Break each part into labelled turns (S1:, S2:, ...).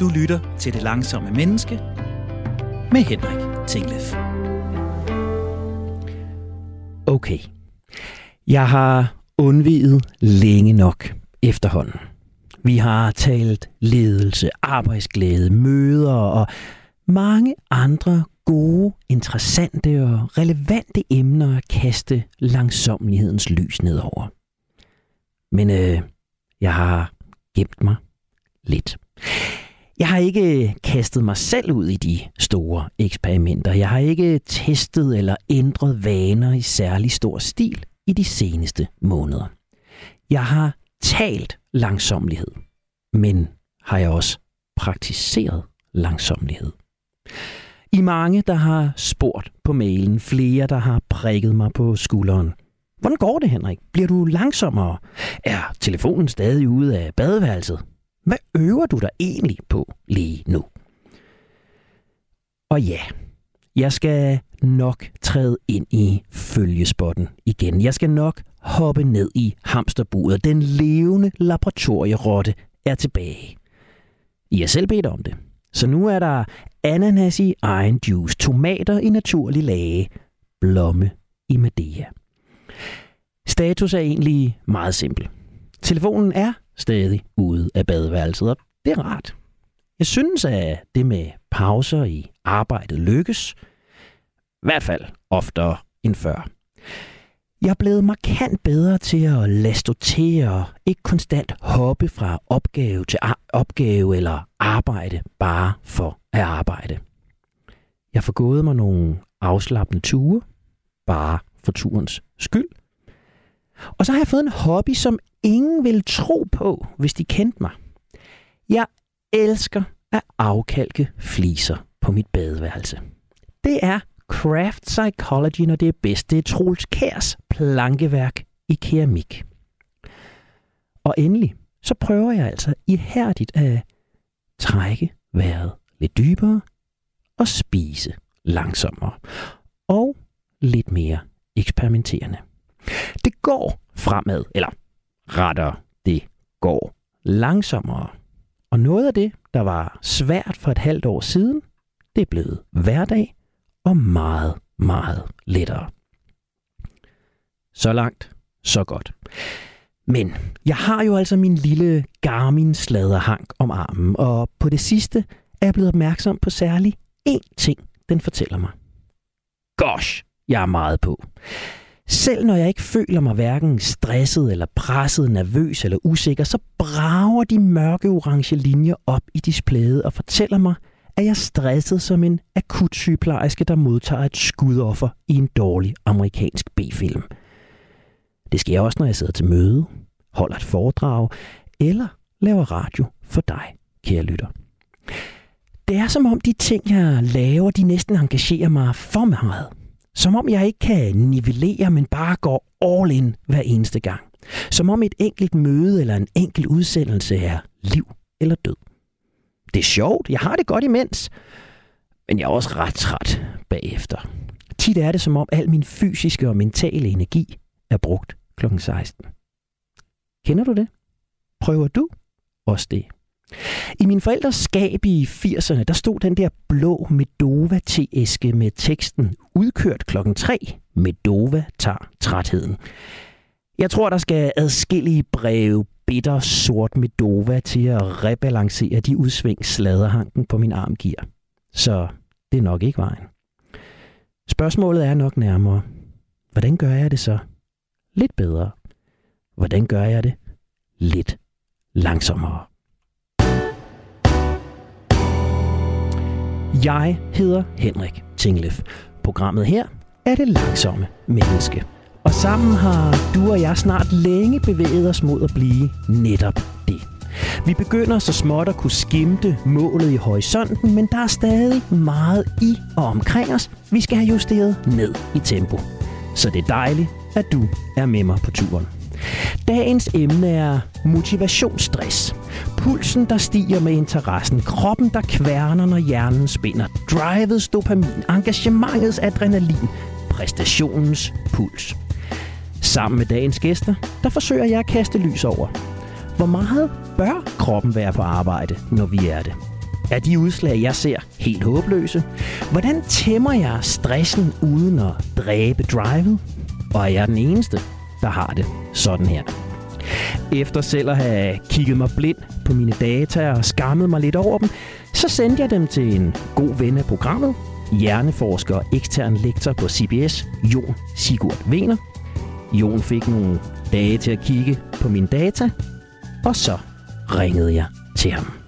S1: Du lytter til Det Langsomme Menneske med Henrik Tinglef.
S2: Okay. Jeg har undvidet længe nok efterhånden. Vi har talt ledelse, arbejdsglæde, møder og mange andre gode, interessante og relevante emner at kaste langsomlighedens lys nedover. Men øh, jeg har gemt mig lidt. Jeg har ikke kastet mig selv ud i de store eksperimenter. Jeg har ikke testet eller ændret vaner i særlig stor stil i de seneste måneder. Jeg har talt langsomlighed, men har jeg også praktiseret langsomlighed. I mange, der har spurgt på mailen, flere, der har prikket mig på skulderen. Hvordan går det, Henrik? Bliver du langsommere? Er telefonen stadig ude af badeværelset? Hvad øver du dig egentlig på lige nu? Og ja, jeg skal nok træde ind i følgespotten igen. Jeg skal nok hoppe ned i hamsterburet. Den levende laboratorierotte er tilbage. I har selv bedt om det. Så nu er der ananas i egen juice, tomater i naturlig lage, blomme i Medea. Status er egentlig meget simpel. Telefonen er stadig ude af badeværelset, og det er rart. Jeg synes, at det med pauser i arbejdet lykkes. I hvert fald oftere end før. Jeg er blevet markant bedre til at lade stå til og ikke konstant hoppe fra opgave til opgave eller arbejde bare for at arbejde. Jeg får gået mig nogle afslappende ture, bare for turens skyld. Og så har jeg fået en hobby, som ingen vil tro på, hvis de kendte mig. Jeg elsker at afkalke fliser på mit badeværelse. Det er craft psychology, når det er bedst. Det er Troels Kærs plankeværk i keramik. Og endelig, så prøver jeg altså ihærdigt at trække vejret lidt dybere og spise langsommere. Og lidt mere eksperimenterende. Det går fremad, eller retter det går langsommere. Og noget af det, der var svært for et halvt år siden, det er blevet hverdag og meget, meget lettere. Så langt, så godt. Men jeg har jo altså min lille Garmin sladerhank om armen, og på det sidste er jeg blevet opmærksom på særlig én ting, den fortæller mig. Gosh, jeg er meget på. Selv når jeg ikke føler mig hverken stresset eller presset, nervøs eller usikker, så brager de mørke orange linjer op i displayet og fortæller mig, at jeg er stresset som en akut sygeplejerske, der modtager et skudoffer i en dårlig amerikansk B-film. Det sker også, når jeg sidder til møde, holder et foredrag eller laver radio for dig, kære lytter. Det er som om de ting, jeg laver, de næsten engagerer mig for meget – som om jeg ikke kan nivellere, men bare går all in hver eneste gang. Som om et enkelt møde eller en enkelt udsendelse er liv eller død. Det er sjovt, jeg har det godt imens, men jeg er også ret træt bagefter. Tit er det som om al min fysiske og mentale energi er brugt kl. 16. Kender du det? Prøver du også det? I min forældres skab i 80'erne, der stod den der blå Medova teæske med teksten udkørt klokken 3. Medova tager trætheden. Jeg tror, der skal adskillige breve bitter sort Medova til at rebalancere de udsving sladerhanken på min arm giver. Så det er nok ikke vejen. Spørgsmålet er nok nærmere, hvordan gør jeg det så lidt bedre? Hvordan gør jeg det lidt langsommere? Jeg hedder Henrik Tinglef. Programmet her er det langsomme menneske. Og sammen har du og jeg snart længe bevæget os mod at blive netop det. Vi begynder så småt at kunne skimte målet i horisonten, men der er stadig meget i og omkring os, vi skal have justeret ned i tempo. Så det er dejligt, at du er med mig på turen. Dagens emne er motivationsstress. Pulsen, der stiger med interessen. Kroppen, der kværner, når hjernen spinder. Drivets dopamin. Engagementets adrenalin. Præstationens puls. Sammen med dagens gæster, der forsøger jeg at kaste lys over. Hvor meget bør kroppen være på arbejde, når vi er det?
S3: Er de udslag, jeg ser, helt håbløse? Hvordan tæmmer jeg stressen uden at dræbe drivet? Og er jeg den eneste, der har det sådan her? Efter selv at have kigget mig blind på mine data og skammet mig lidt over dem, så sendte jeg dem til en god ven af programmet, hjerneforsker og ekstern lektor på CBS, Jon Sigurd Vener. Jon fik nogle dage til at kigge på mine data, og så ringede jeg til ham.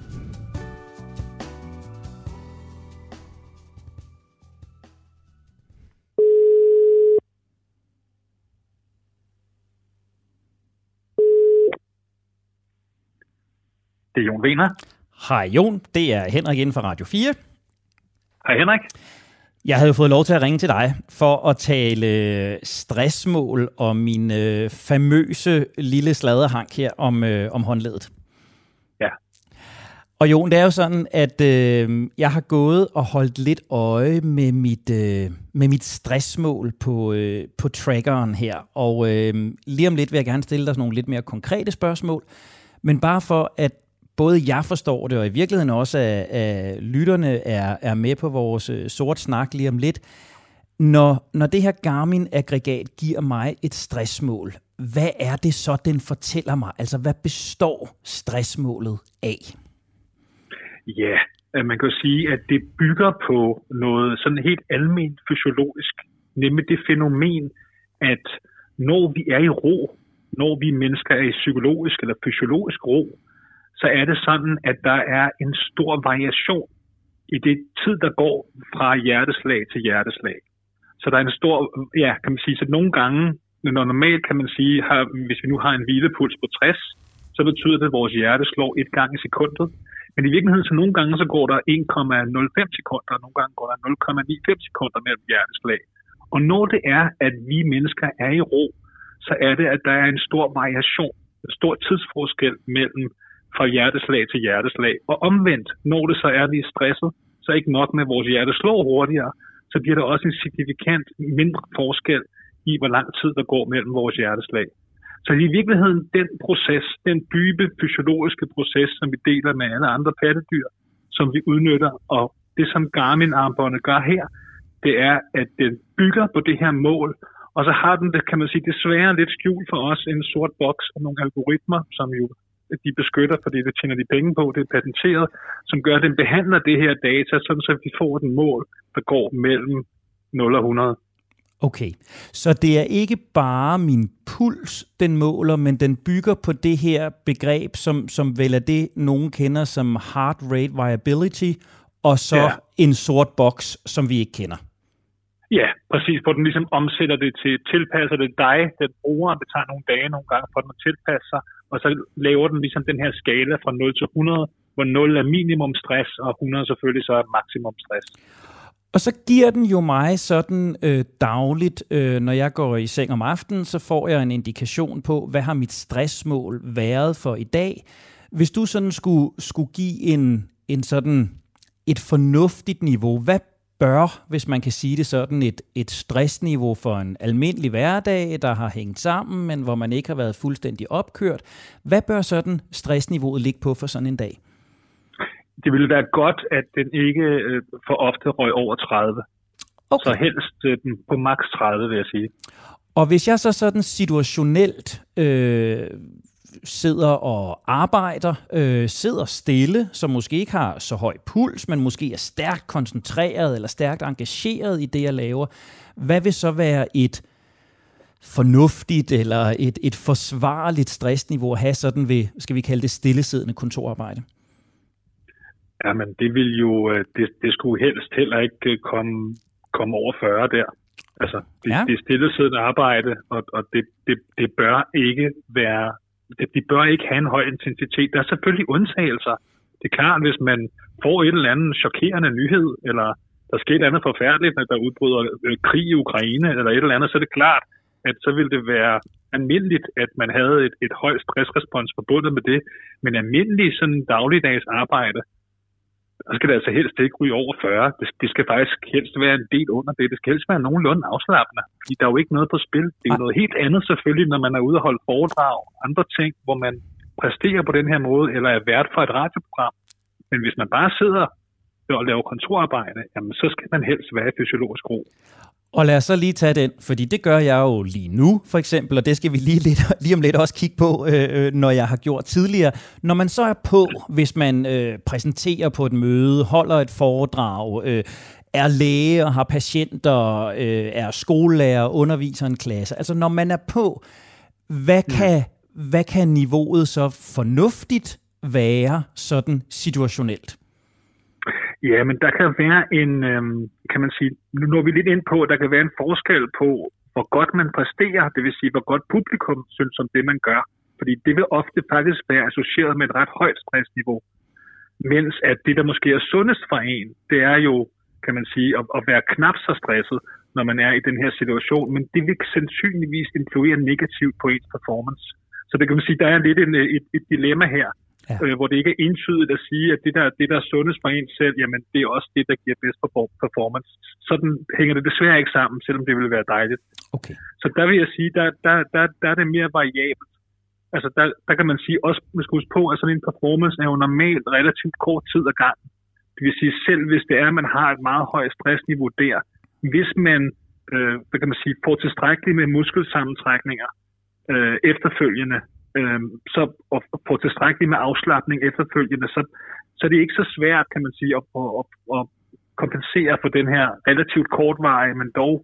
S4: Det er Jon Wiener.
S2: Hej Jon, det er Henrik inden for Radio 4.
S4: Hej Henrik.
S2: Jeg havde fået lov til at ringe til dig for at tale stressmål og min øh, famøse lille sladerhank her om, øh, om håndledet.
S4: Ja.
S2: Og Jon, det er jo sådan, at øh, jeg har gået og holdt lidt øje med mit, øh, med mit stressmål på, øh, på trackeren her. Og øh, lige om lidt vil jeg gerne stille dig nogle lidt mere konkrete spørgsmål. Men bare for at både jeg forstår det, og i virkeligheden også, at, at lytterne er, er med på vores øh, sort snak lige om lidt. Når, når det her Garmin-aggregat giver mig et stressmål, hvad er det så, den fortæller mig? Altså, hvad består stressmålet af?
S4: Ja, øh, man kan sige, at det bygger på noget sådan helt almindeligt fysiologisk, nemlig det fænomen, at når vi er i ro, når vi mennesker er i psykologisk eller fysiologisk ro, så er det sådan, at der er en stor variation i det tid, der går fra hjerteslag til hjerteslag. Så der er en stor, ja, kan man sige, så nogle gange, når normalt kan man sige, har, hvis vi nu har en hvilepuls på 60, så betyder det, at vores hjerte slår et gang i sekundet. Men i virkeligheden, så nogle gange, så går der 1,05 sekunder, og nogle gange går der 0,95 sekunder mellem hjerteslag. Og når det er, at vi mennesker er i ro, så er det, at der er en stor variation, en stor tidsforskel mellem fra hjerteslag til hjerteslag. Og omvendt, når det så er, lige vi er stresset, så ikke nok med, at vores hjerte slår hurtigere, så bliver der også en signifikant mindre forskel i, hvor lang tid der går mellem vores hjerteslag. Så i virkeligheden, den proces, den dybe fysiologiske proces, som vi deler med alle andre pattedyr, som vi udnytter, og det som Garmin-armbåndet gør her, det er, at den bygger på det her mål, og så har den det, kan man sige, desværre lidt skjult for os en sort boks og nogle algoritmer, som jo de beskytter, fordi det tjener de penge på, det er patenteret, som gør, at den behandler det her data, sådan så vi får et mål, der går mellem 0 og 100.
S2: Okay, så det er ikke bare min puls, den måler, men den bygger på det her begreb, som, som vel er det, nogen kender som heart rate variability, og så ja. en sort boks, som vi ikke kender.
S4: Ja, præcis, hvor den ligesom omsætter det til, tilpasser det dig, den bruger, det tager nogle dage nogle gange for den at tilpasse sig, og så laver den ligesom den her skala fra 0 til 100, hvor 0 er minimum stress, og 100 selvfølgelig så er maksimum stress.
S2: Og så giver den jo mig sådan øh, dagligt, øh, når jeg går i seng om aftenen, så får jeg en indikation på, hvad har mit stressmål været for i dag. Hvis du sådan skulle, skulle give en, en sådan et fornuftigt niveau, hvad bør, hvis man kan sige det sådan, et, et stressniveau for en almindelig hverdag, der har hængt sammen, men hvor man ikke har været fuldstændig opkørt. Hvad bør sådan stressniveauet ligge på for sådan en dag?
S4: Det ville være godt, at den ikke øh, for ofte røg over 30. Okay. Så helst øh, på maks 30, vil jeg sige.
S2: Og hvis jeg så sådan situationelt øh, sidder og arbejder, øh, sidder stille, som måske ikke har så høj puls, men måske er stærkt koncentreret eller stærkt engageret i det, jeg laver, hvad vil så være et fornuftigt eller et, et forsvarligt stressniveau at have sådan ved, skal vi kalde det stillesiddende kontorarbejde?
S4: Jamen, det vil jo, øh, det, det skulle helst heller ikke øh, komme, komme over 40 der. Altså, det, ja. det er stillesiddende arbejde, og, og det, det, det bør ikke være de bør ikke have en høj intensitet. Der er selvfølgelig undtagelser. Det er klart, hvis man får et eller andet chokerende nyhed, eller der sker et eller andet forfærdeligt, når der udbryder øh, krig i Ukraine, eller et eller andet, så er det klart, at så ville det være almindeligt, at man havde et, et højt stressrespons forbundet med det. Men almindelig sådan dagligdags arbejde, der skal det altså helst ikke ryge over 40. Det, det skal faktisk helst være en del under det. Det skal helst være nogenlunde afslappende, fordi der er jo ikke noget på spil. Det er jo noget helt andet selvfølgelig, når man er ude og holde foredrag, andre ting, hvor man præsterer på den her måde, eller er vært for et radioprogram. Men hvis man bare sidder og laver kontorarbejde, jamen så skal man helst være i fysiologisk ro.
S2: Og lad os så lige tage den, fordi det gør jeg jo lige nu, for eksempel, og det skal vi lige, lidt, lige om lidt også kigge på, øh, øh, når jeg har gjort tidligere. Når man så er på, hvis man øh, præsenterer på et møde, holder et foredrag, øh, er læge og har patienter, øh, er skolelærer, underviser en klasse. Altså når man er på, hvad mm. kan, mm. hvad kan niveauet så fornuftigt være sådan situationelt?
S4: Ja, men der kan være en, øhm, kan man sige, nu når vi lidt ind på, at der kan være en forskel på, hvor godt man præsterer, det vil sige, hvor godt publikum synes om det, man gør. Fordi det vil ofte faktisk være associeret med et ret højt stressniveau. Mens at det, der måske er sundest for en, det er jo, kan man sige, at, at være knap så stresset, når man er i den her situation. Men det vil sandsynligvis influere negativt på ens performance. Så det kan man sige, der er lidt en, øh, et, et dilemma her ja. øh, hvor det ikke er entydigt at sige, at det der, det, der er sundest for en selv, jamen det er også det, der giver bedst performance. Sådan hænger det desværre ikke sammen, selvom det ville være dejligt.
S2: Okay.
S4: Så der vil jeg sige, der, der, der, der er det mere variabelt. Altså der, der kan man sige, også man skal huske på, at sådan en performance er jo normalt relativt kort tid ad gang. Det vil sige, selv hvis det er, at man har et meget højt stressniveau der, hvis man øh, hvad kan man sige, får tilstrækkeligt med muskelsammentrækninger øh, efterfølgende, øh, så at få tilstrækkeligt med afslappning efterfølgende, så, så det er ikke så svært, kan man sige, at, at, at, at kompensere for den her relativt kortvarige, men dog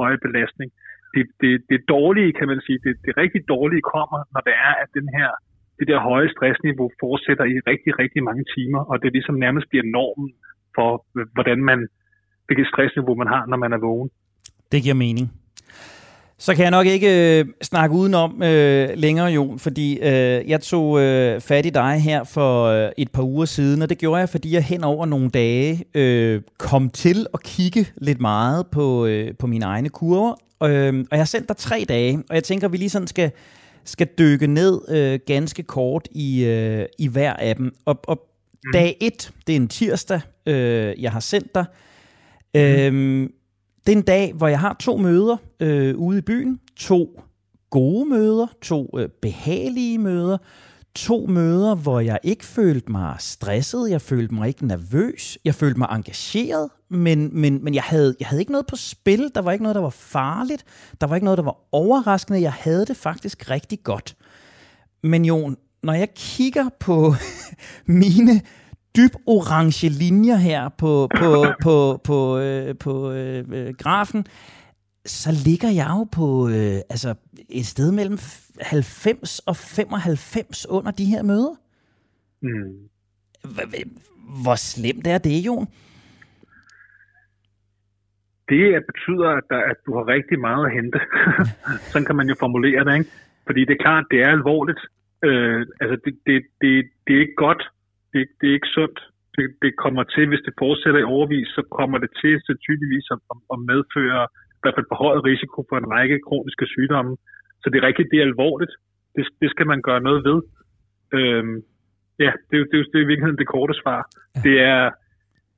S4: høje belastning. Det, det, det dårlige, kan man sige, det, det rigtig dårlige kommer, når det er, at den her, det der høje stressniveau fortsætter i rigtig, rigtig mange timer, og det ligesom nærmest bliver normen for, hvordan man, hvilket stressniveau man har, når man er vågen.
S2: Det giver mening. Så kan jeg nok ikke øh, snakke udenom øh, længere, Jon, fordi øh, jeg tog øh, fat i dig her for øh, et par uger siden, og det gjorde jeg, fordi jeg hen over nogle dage øh, kom til at kigge lidt meget på, øh, på mine egne kurver. Øh, og jeg har sendt dig tre dage, og jeg tænker, at vi lige sådan skal, skal dykke ned øh, ganske kort i, øh, i hver af dem. Og, og mm. dag et, det er en tirsdag, øh, jeg har sendt dig. Mm. Det er en dag, hvor jeg har to møder øh, ude i byen. To gode møder, to øh, behagelige møder, to møder, hvor jeg ikke følte mig stresset, jeg følte mig ikke nervøs, jeg følte mig engageret, men, men, men jeg, havde, jeg havde ikke noget på spil, der var ikke noget, der var farligt, der var ikke noget, der var overraskende, jeg havde det faktisk rigtig godt. Men Jon, når jeg kigger på mine dyb orange linjer her på, på, på, på, øh, på øh, øh, grafen, så ligger jeg jo på øh, altså et sted mellem 90 og 95 under de her møder. Mm. Hvor slemt er det, Jon?
S4: Det betyder, at, der, at du har rigtig meget at hente. Sådan kan man jo formulere det, ikke? Fordi det er klart, det er alvorligt. Øh, altså, det, det, det, det er ikke godt, det, det er ikke sundt. Det, det kommer til, hvis det fortsætter i overvis, så kommer det til sandsynligvis at, at medføre i hvert fald forhøjet risiko for en række kroniske sygdomme. Så det er rigtigt, det er alvorligt. Det, det skal man gøre noget ved. Øhm, ja, det, det, det, det er i virkeligheden det korte svar. Ja. Det er,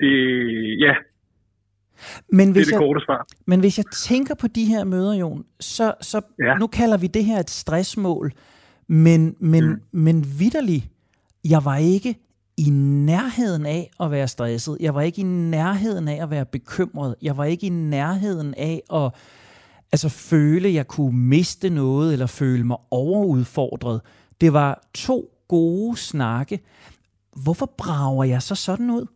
S4: det, ja,
S2: men hvis
S4: det er det korte svar.
S2: Jeg, men hvis jeg tænker på de her møder, Jon, så, så ja. nu kalder vi det her et stressmål, men, men, mm. men vidderligt, jeg var ikke i nærheden af at være stresset. Jeg var ikke i nærheden af at være bekymret. Jeg var ikke i nærheden af at altså, føle, at jeg kunne miste noget, eller føle mig overudfordret. Det var to gode snakke. Hvorfor brager jeg så sådan ud?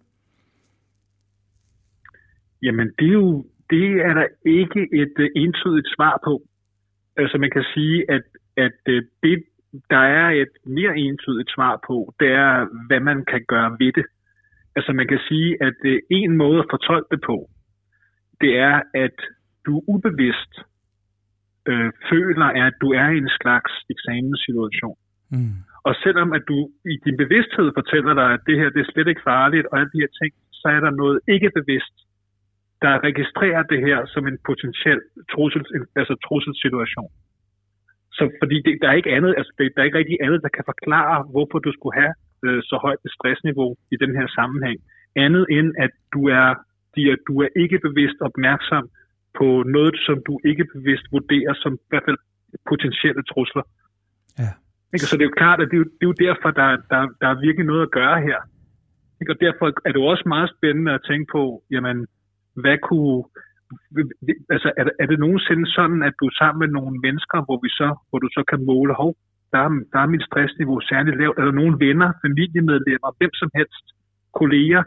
S4: Jamen, det er jo det er der ikke et uh, entydigt svar på. Altså, man kan sige, at, at uh, det, der er et mere entydigt svar på, det er, hvad man kan gøre ved det. Altså man kan sige, at øh, en måde at fortolke det på, det er, at du ubevidst øh, føler, at du er i en slags eksamenssituation. Mm. Og selvom at du i din bevidsthed fortæller dig, at det her det er slet ikke farligt, og alle de her ting, så er der noget ikke bevidst, der registrerer det her som en potentiel trussel, altså trusselssituation. Så fordi det, der er ikke andet, altså det, der er ikke rigtig andet, der kan forklare, hvorfor du skulle have øh, så højt et stressniveau i den her sammenhæng. Andet end, at du er, de, at du er ikke bevidst opmærksom på noget, som du ikke bevidst vurderer som i hvert fald potentielle trusler. Ja. Ikke? Så det er jo klart, at det er jo, det er jo derfor, der, der, der er virkelig noget at gøre her. Og derfor er det også meget spændende at tænke på, jamen, hvad kunne, altså er det, er det nogensinde sådan, at du er sammen med nogle mennesker, hvor, vi så, hvor du så kan måle, hov, der er, der er mit stressniveau særligt lavt, eller nogle venner, familiemedlemmer, hvem som helst, kolleger,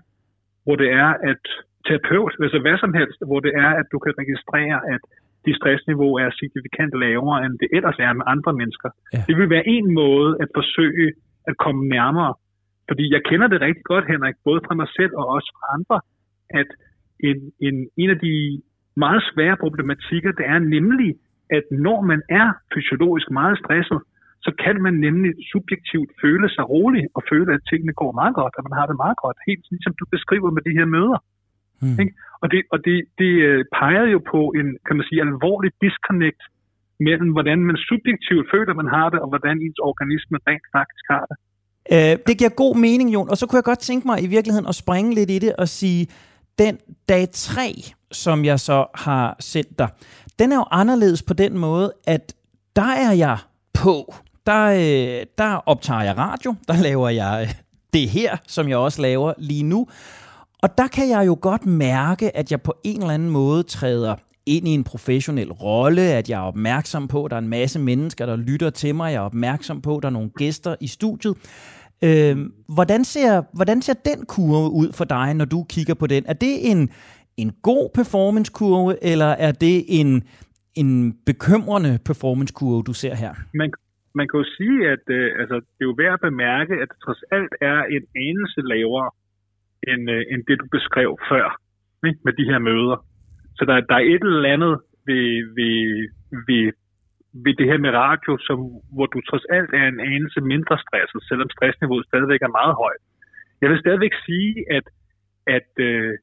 S4: hvor det er, at terapeut, altså hvad som helst, hvor det er, at du kan registrere, at dit stressniveau er signifikant lavere, end det ellers er med andre mennesker. Ja. Det vil være en måde at forsøge at komme nærmere. Fordi jeg kender det rigtig godt, Henrik, både fra mig selv og også fra andre, at en, en, en af de meget svære problematikker, det er nemlig, at når man er fysiologisk meget stresset, så kan man nemlig subjektivt føle sig rolig og føle, at tingene går meget godt, og man har det meget godt, helt ligesom du beskriver med de her møder. Mm. Ikke? Og, det, og det, det øh, peger jo på en, kan man sige, alvorlig disconnect mellem, hvordan man subjektivt føler, man har det, og hvordan ens organisme rent faktisk har det.
S2: Øh, det giver god mening, Jon. Og så kunne jeg godt tænke mig i virkeligheden at springe lidt i det og sige, den dag 3, som jeg så har sendt dig, den er jo anderledes på den måde, at der er jeg på der, øh, der optager jeg radio, der laver jeg øh, det her, som jeg også laver lige nu. Og der kan jeg jo godt mærke, at jeg på en eller anden måde træder ind i en professionel rolle, at jeg er opmærksom på, at der er en masse mennesker, der lytter til mig. Jeg er opmærksom på, at der er nogle gæster i studiet. Øh, hvordan, ser, hvordan ser den kurve ud for dig, når du kigger på den? Er det en, en god performancekurve, eller er det en, en bekymrende performancekurve, du ser her?
S4: Man, man kan jo sige, at øh, altså, det er jo værd at bemærke, at det trods alt er en anelse lavere, end, øh, end det du beskrev før ikke? med de her møder. Så der, der er et eller andet ved, ved, ved, ved det her med radio, som, hvor du trods alt er en anelse mindre stresset, selvom stressniveauet stadigvæk er meget højt. Jeg vil stadigvæk sige, at, at, øh,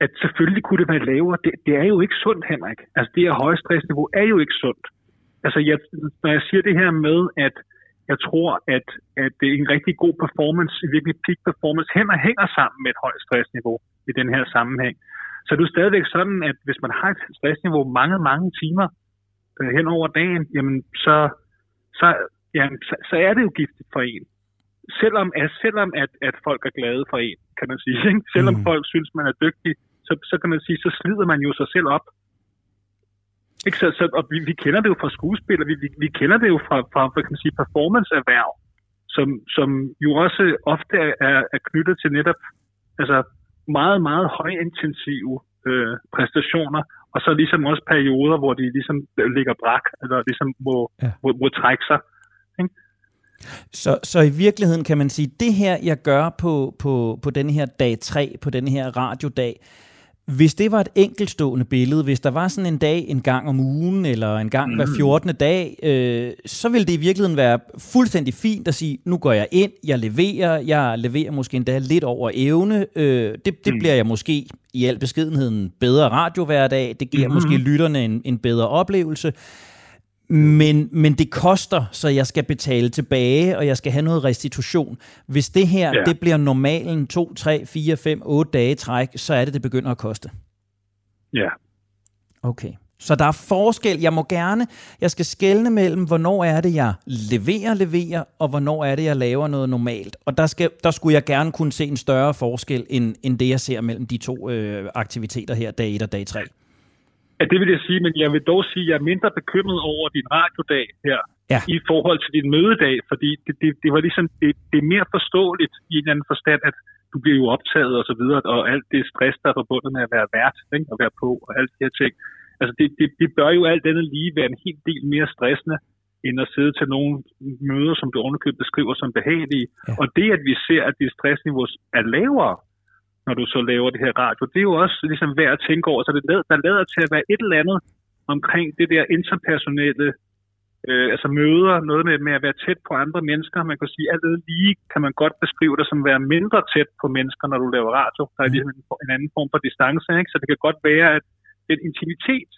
S4: at selvfølgelig kunne det være lavere. Det, det er jo ikke sundt, Henrik. Altså det her høje stressniveau er jo ikke sundt altså jeg, når jeg siger det her med, at jeg tror, at, at det er en rigtig god performance, virkelig peak performance, hænger, hænger sammen med et højt stressniveau i den her sammenhæng. Så det er jo stadigvæk sådan, at hvis man har et stressniveau mange, mange timer øh, hen over dagen, jamen så, så, jamen, så, så er det jo giftigt for en. Selvom, at, selvom at, at folk er glade for en, kan man sige. Ikke? Selvom mm. folk synes, man er dygtig, så, så kan man sige, så slider man jo sig selv op ikke? Så, så, og vi, vi kender det jo fra skuespil, og vi, vi, vi kender det jo fra, fra hvad kan man sige, performanceerhverv, som, som jo også ofte er, er knyttet til netop altså meget, meget højintensive øh, præstationer, og så ligesom også perioder, hvor de ligesom ligger brak, eller ligesom må, ja. må, må trække sig. Ikke?
S2: Så, så i virkeligheden kan man sige, det her, jeg gør på, på, på den her dag 3, på den her radiodag, hvis det var et enkeltstående billede, hvis der var sådan en dag en gang om ugen, eller en gang mm. hver 14. dag, øh, så ville det i virkeligheden være fuldstændig fint at sige, nu går jeg ind, jeg leverer, jeg leverer måske endda lidt over evne. Øh, det det mm. bliver jeg måske i al beskedenhed en bedre radio hver dag, det giver mm. måske lytterne en, en bedre oplevelse. Men, men det koster, så jeg skal betale tilbage, og jeg skal have noget restitution. Hvis det her ja. det bliver normalen 2, 3, 4, 5, 8 dage træk, så er det, det begynder at koste.
S4: Ja.
S2: Okay. Så der er forskel. Jeg må gerne, jeg skal skelne mellem, hvornår er det, jeg leverer, leverer, og hvornår er det, jeg laver noget normalt. Og der, skal, der skulle jeg gerne kunne se en større forskel, end, end det, jeg ser mellem de to øh, aktiviteter her, dag 1 og dag 3.
S4: Ja, det vil jeg sige, men jeg vil dog sige, at jeg er mindre bekymret over din radiodag her, ja. i forhold til din mødedag, fordi det, det, det var ligesom, det, det er mere forståeligt i en anden forstand, at du bliver jo optaget og så videre, og alt det stress, der er forbundet med at være vært, ikke? at være på, og alt det her ting. Altså, det, det, det bør jo alt andet lige være en helt del mere stressende, end at sidde til nogle møder, som du underkøbt beskriver som behagelige. Ja. Og det, at vi ser, at det stressniveau er lavere, når du så laver det her radio. Det er jo også ligesom værd at tænke over, så det lader, der lader til at være et eller andet omkring det der interpersonelle, øh, altså møder, noget med, med at være tæt på andre mennesker. Man kan sige, alt lige kan man godt beskrive det som at være mindre tæt på mennesker, når du laver radio. Der er ligesom en, en anden form for distance, ikke? så det kan godt være, at den intimitet,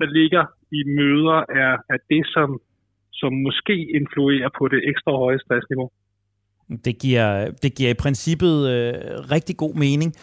S4: der ligger i møder, er, er det, som, som måske influerer på det ekstra høje stressniveau.
S2: Det giver, det giver i princippet øh, rigtig god mening.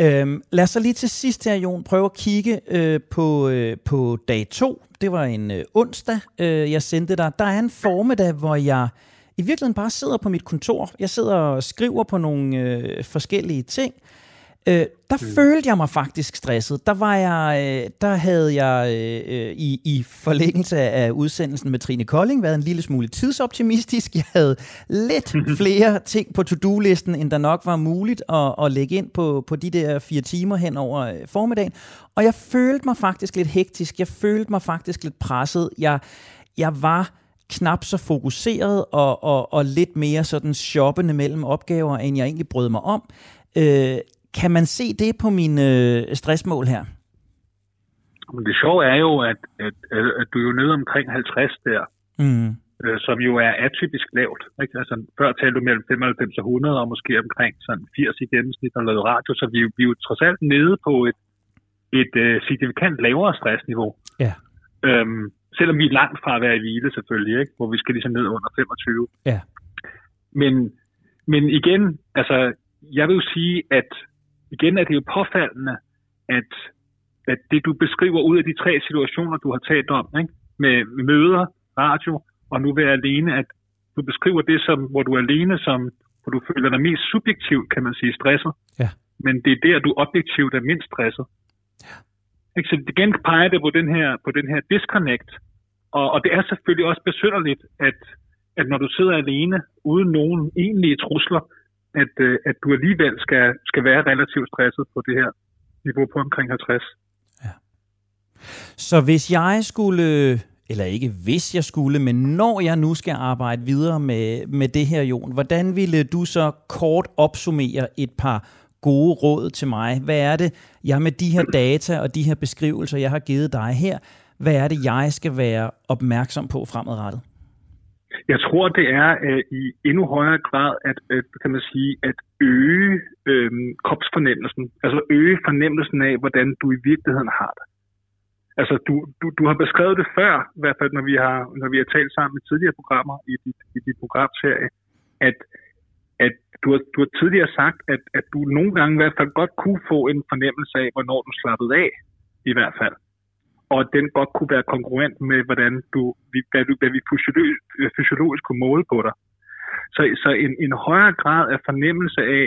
S2: Øhm, lad os så lige til sidst her, Jon, prøve at kigge øh, på, øh, på dag 2. Det var en øh, onsdag, øh, jeg sendte dig. Der er en formiddag, hvor jeg i virkeligheden bare sidder på mit kontor. Jeg sidder og skriver på nogle øh, forskellige ting, Øh, der mm. følte jeg mig faktisk stresset. Der var jeg, øh, der havde jeg øh, i, i forlængelse af udsendelsen med Trine Kolding været en lille smule tidsoptimistisk. Jeg havde lidt flere ting på to-do-listen, end der nok var muligt at, at lægge ind på, på de der fire timer hen over øh, formiddagen. Og jeg følte mig faktisk lidt hektisk. Jeg følte mig faktisk lidt presset. Jeg, jeg var knap så fokuseret og, og, og lidt mere sådan shoppende mellem opgaver, end jeg egentlig brød mig om. Øh, kan man se det på mine øh, stressmål her?
S4: Men det sjove er jo, at, at, at du er jo nede omkring 50 der, mm. øh, som jo er atypisk lavt. Ikke? Altså, før talte du mellem 95 og 100, og måske omkring sådan 80 i gennemsnit, og lavet radio, så vi, vi er jo trods alt nede på et, et uh, signifikant lavere stressniveau.
S2: Ja.
S4: Øhm, selvom vi er langt fra at være i hvile selvfølgelig, ikke? hvor vi skal ligesom ned under 25.
S2: Ja.
S4: Men, men igen, altså, jeg vil jo sige, at igen er det jo påfaldende, at, at det du beskriver ud af de tre situationer, du har talt om, ikke? med møder, radio og nu være alene, at du beskriver det, som, hvor du er alene, som, hvor du føler dig mest subjektivt, kan man sige, stresset.
S2: Ja.
S4: Men det er der, du objektivt er mindst stresset. Ja. Ikke? Så igen peger det på den her, på den her disconnect. Og, og det er selvfølgelig også besynderligt, at, at når du sidder alene, uden nogen egentlige trusler, at, øh, at du alligevel skal, skal være relativt stresset på det her niveau på omkring 50. Ja.
S2: Så hvis jeg skulle, eller ikke hvis jeg skulle, men når jeg nu skal arbejde videre med, med det her, Jon, hvordan ville du så kort opsummere et par gode råd til mig? Hvad er det, jeg med de her data og de her beskrivelser, jeg har givet dig her, hvad er det, jeg skal være opmærksom på fremadrettet?
S4: Jeg tror, det er øh, i endnu højere grad at, uh, kan man sige, at øge øh, kropsfornemmelsen. Altså øge fornemmelsen af, hvordan du i virkeligheden har det. Altså, du, du, du har beskrevet det før, i hvert fald når vi har, når vi har talt sammen i tidligere programmer i dit, i dit programserie, at, at du, har, du har tidligere sagt, at, at du nogle gange i hvert fald godt kunne få en fornemmelse af, hvornår du slappede af, i hvert fald og at den godt kunne være konkurrent med, hvordan du, hvad, du, hvad vi fysiologisk, fysiologisk kunne måle på dig. Så, så en, en højere grad af fornemmelse af,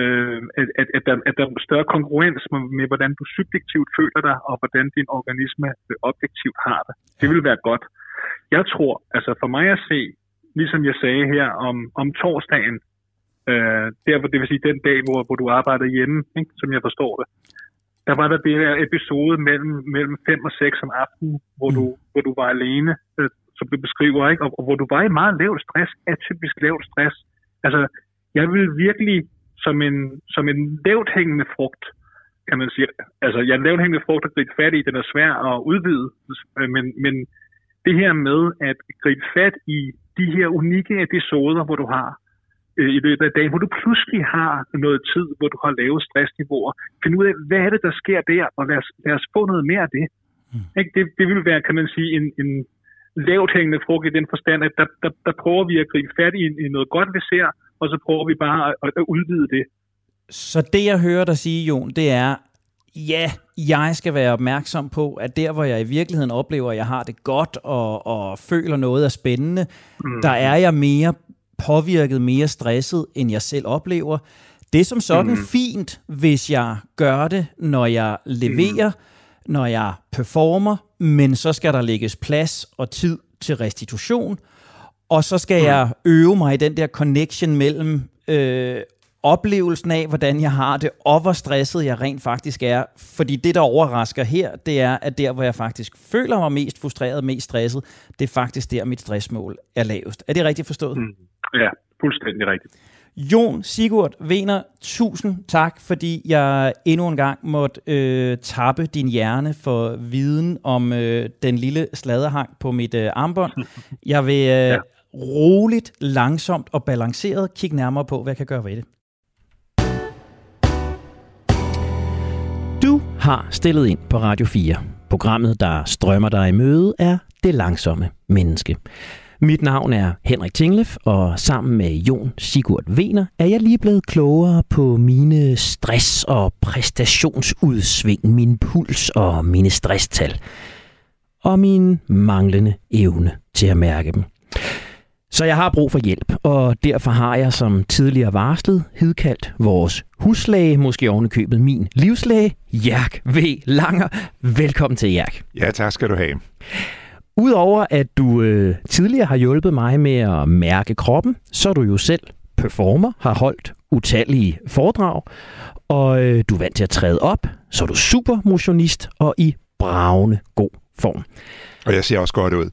S4: øh, at, at, at, der, at der er større konkurrence med, med, hvordan du subjektivt føler dig, og hvordan din organisme objektivt har det. Det vil være godt. Jeg tror, altså for mig at se, ligesom jeg sagde her om, om torsdagen, øh, der, det vil sige den dag, hvor, hvor du arbejder hjemme, ikke, som jeg forstår det, der var der det der episode mellem, mellem 5 og 6 om aftenen, hvor, mm. du, hvor du var alene, øh, som du beskriver, ikke? Og, og hvor du var i meget lav stress, atypisk lav stress. Altså, jeg vil virkelig som en, som en lavt hængende frugt, kan man sige. Altså, jeg er lavt hængende frugt at gribe fat i, den er svær at udvide, men, men det her med at gribe fat i de her unikke episoder, hvor du har øh, i løbet af dagen, hvor du pludselig har noget tid, hvor du har lave stressniveauer. Find ud af, hvad er det, der sker der, og lad os, lad os få noget mere af det. Mm. Ikke? Det, det vil være, kan man sige, en, en lavt hængende frugt i den forstand, at der, der, der prøver vi at gribe fat i, i noget godt, vi ser, og så prøver vi bare at, at udvide det.
S2: Så det, jeg hører dig sige, Jon, det er, ja, jeg skal være opmærksom på, at der, hvor jeg i virkeligheden oplever, at jeg har det godt og, og føler noget er spændende, mm. der er jeg mere påvirket, mere stresset, end jeg selv oplever. Det er som sådan mm. fint, hvis jeg gør det, når jeg leverer, mm. når jeg performer, men så skal der lægges plads og tid til restitution, og så skal mm. jeg øve mig i den der connection mellem øh, oplevelsen af, hvordan jeg har det, og hvor stresset jeg rent faktisk er. Fordi det, der overrasker her, det er, at der, hvor jeg faktisk føler mig mest frustreret, mest stresset, det er faktisk der, mit stressmål er lavest. Er det rigtigt forstået? Mm.
S4: Ja, fuldstændig rigtigt.
S2: Jon Sigurd Vener, tusind tak, fordi jeg endnu en gang måtte øh, tappe din hjerne for viden om øh, den lille sladerhang på mit øh, armbånd. Jeg vil øh, ja. roligt, langsomt og balanceret kigge nærmere på, hvad jeg kan gøre ved det.
S5: Du har stillet ind på Radio 4. Programmet, der strømmer dig i møde, er Det Langsomme Menneske. Mit navn er Henrik Tinglef, og sammen med Jon Sigurd Vener er jeg lige blevet klogere på mine stress- og præstationsudsving, min puls og mine stresstal. Og min manglende evne til at mærke dem.
S2: Så jeg har brug for hjælp, og derfor har jeg som tidligere varslet hidkaldt vores huslæge, måske ovenikøbet min livslæge, Jærk V. Langer. Velkommen til, Jærk.
S6: Ja, tak skal du have.
S2: Udover at du øh, tidligere har hjulpet mig med at mærke kroppen, så er du jo selv performer, har holdt utallige foredrag, og øh, du er vant til at træde op, så er du supermotionist og i bravende god form.
S6: Og jeg ser også godt ud.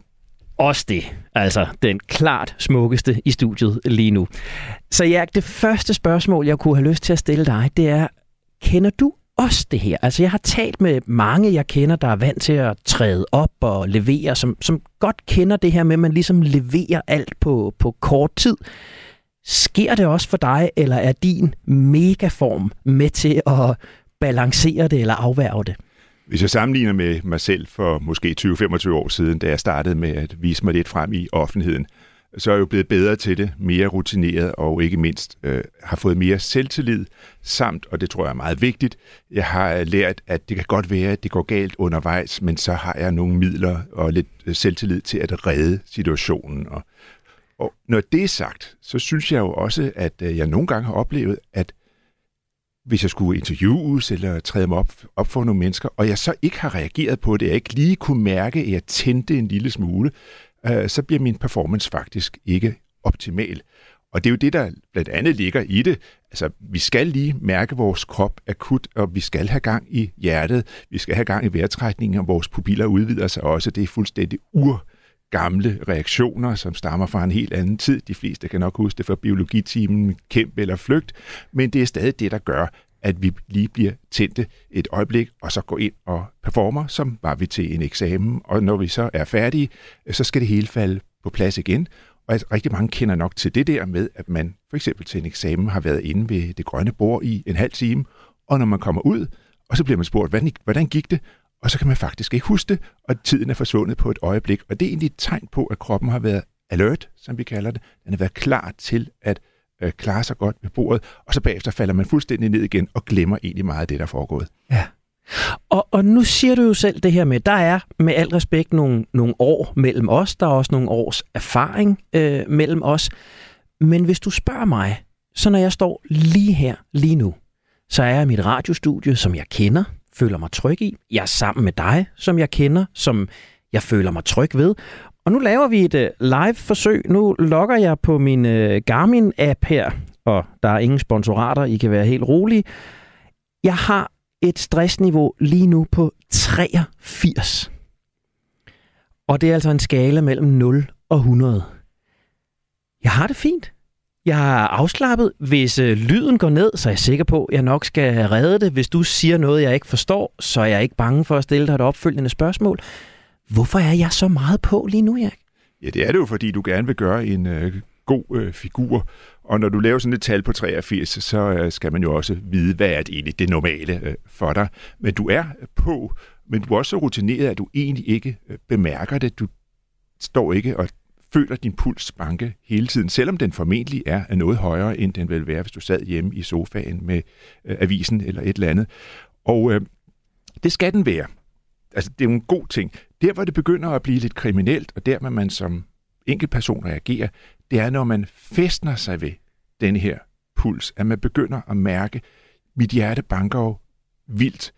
S2: Også det. Altså den klart smukkeste i studiet lige nu. Så ja, det første spørgsmål, jeg kunne have lyst til at stille dig, det er, kender du også det her? Altså jeg har talt med mange, jeg kender, der er vant til at træde op og levere, som, som godt kender det her med, at man ligesom leverer alt på, på kort tid. Sker det også for dig, eller er din megaform med til at balancere det eller afværge det?
S6: Hvis jeg sammenligner med mig selv for måske 20-25 år siden, da jeg startede med at vise mig lidt frem i offentligheden, så er jeg jo blevet bedre til det, mere rutineret og ikke mindst øh, har fået mere selvtillid, samt, og det tror jeg er meget vigtigt, jeg har lært, at det kan godt være, at det går galt undervejs, men så har jeg nogle midler og lidt øh, selvtillid til at redde situationen. Og, og når det er sagt, så synes jeg jo også, at øh, jeg nogle gange har oplevet, at hvis jeg skulle interviewes eller træde mig op, op for nogle mennesker, og jeg så ikke har reageret på det, jeg ikke lige kunne mærke, at jeg tændte en lille smule, øh, så bliver min performance faktisk ikke optimal. Og det er jo det, der blandt andet ligger i det. Altså, vi skal lige mærke vores krop akut, og vi skal have gang i hjertet, vi skal have gang i vejrtrækningen, og vores pupiller udvider sig også. Det er fuldstændig ur gamle reaktioner, som stammer fra en helt anden tid. De fleste kan nok huske det fra biologitimen, kæmp eller flygt, men det er stadig det, der gør, at vi lige bliver tændte et øjeblik, og så går ind og performer, som var vi til en eksamen. Og når vi så er færdige, så skal det hele falde på plads igen. Og rigtig mange kender nok til det der med, at man for eksempel til en eksamen har været inde ved det grønne bord i en halv time, og når man kommer ud, og så bliver man spurgt, hvordan, hvordan gik det? og så kan man faktisk ikke huske det, og tiden er forsvundet på et øjeblik. Og det er egentlig et tegn på, at kroppen har været alert, som vi kalder det. Den har været klar til at øh, klare sig godt ved bordet, og så bagefter falder man fuldstændig ned igen og glemmer egentlig meget af det, der er foregået.
S2: Ja. Og, og nu siger du jo selv det her med, der er med al respekt nogle, nogle år mellem os, der er også nogle års erfaring øh, mellem os. Men hvis du spørger mig, så når jeg står lige her, lige nu, så er jeg i mit radiostudie, som jeg kender, føler mig tryg i. Jeg er sammen med dig, som jeg kender, som jeg føler mig tryg ved. Og nu laver vi et øh, live-forsøg. Nu logger jeg på min øh, Garmin-app her, og der er ingen sponsorater, I kan være helt rolige. Jeg har et stressniveau lige nu på 83. Og det er altså en skala mellem 0 og 100. Jeg har det fint. Jeg er afslappet. Hvis øh, lyden går ned, så er jeg sikker på, at jeg nok skal redde det. Hvis du siger noget, jeg ikke forstår, så er jeg ikke bange for at stille dig et opfølgende spørgsmål. Hvorfor er jeg så meget på lige nu, Erik?
S6: Ja, det er det jo, fordi du gerne vil gøre en øh, god øh, figur. Og når du laver sådan et tal på 83, så øh, skal man jo også vide, hvad er det egentlig det normale øh, for dig. Men du er på, men du er også så rutineret, at du egentlig ikke øh, bemærker det. Du står ikke og føler din puls banke hele tiden, selvom den formentlig er noget højere, end den ville være, hvis du sad hjemme i sofaen med øh, avisen eller et eller andet. Og øh, det skal den være. Altså, det er jo en god ting. Der, hvor det begynder at blive lidt kriminelt, og der, hvor man som enkeltperson reagerer, det er, når man festner sig ved den her puls, at man begynder at mærke, mit hjerte banker jo vildt.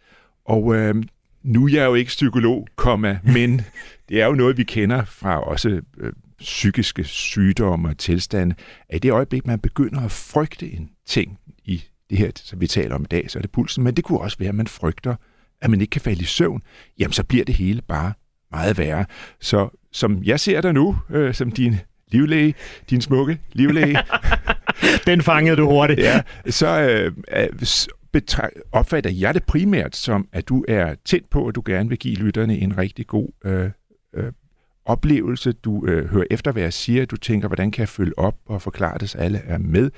S6: Og øh, nu er jeg jo ikke psykolog, komma, men det er jo noget, vi kender fra også øh, psykiske sygdomme og tilstande, at i det øjeblik, man begynder at frygte en ting i det her, som vi taler om i dag, så er det pulsen, men det kunne også være, at man frygter, at man ikke kan falde i søvn, jamen så bliver det hele bare meget værre. Så som jeg ser dig nu, øh, som din livlæge, din smukke livlæge.
S2: Den fangede du hurtigt.
S6: ja, så øh, opfatter jeg det primært som, at du er tæt på, at du gerne vil give lytterne en rigtig god øh, øh, oplevelse, du øh, hører efter, hvad jeg siger, du tænker, hvordan kan jeg følge op og forklare det, så alle er med.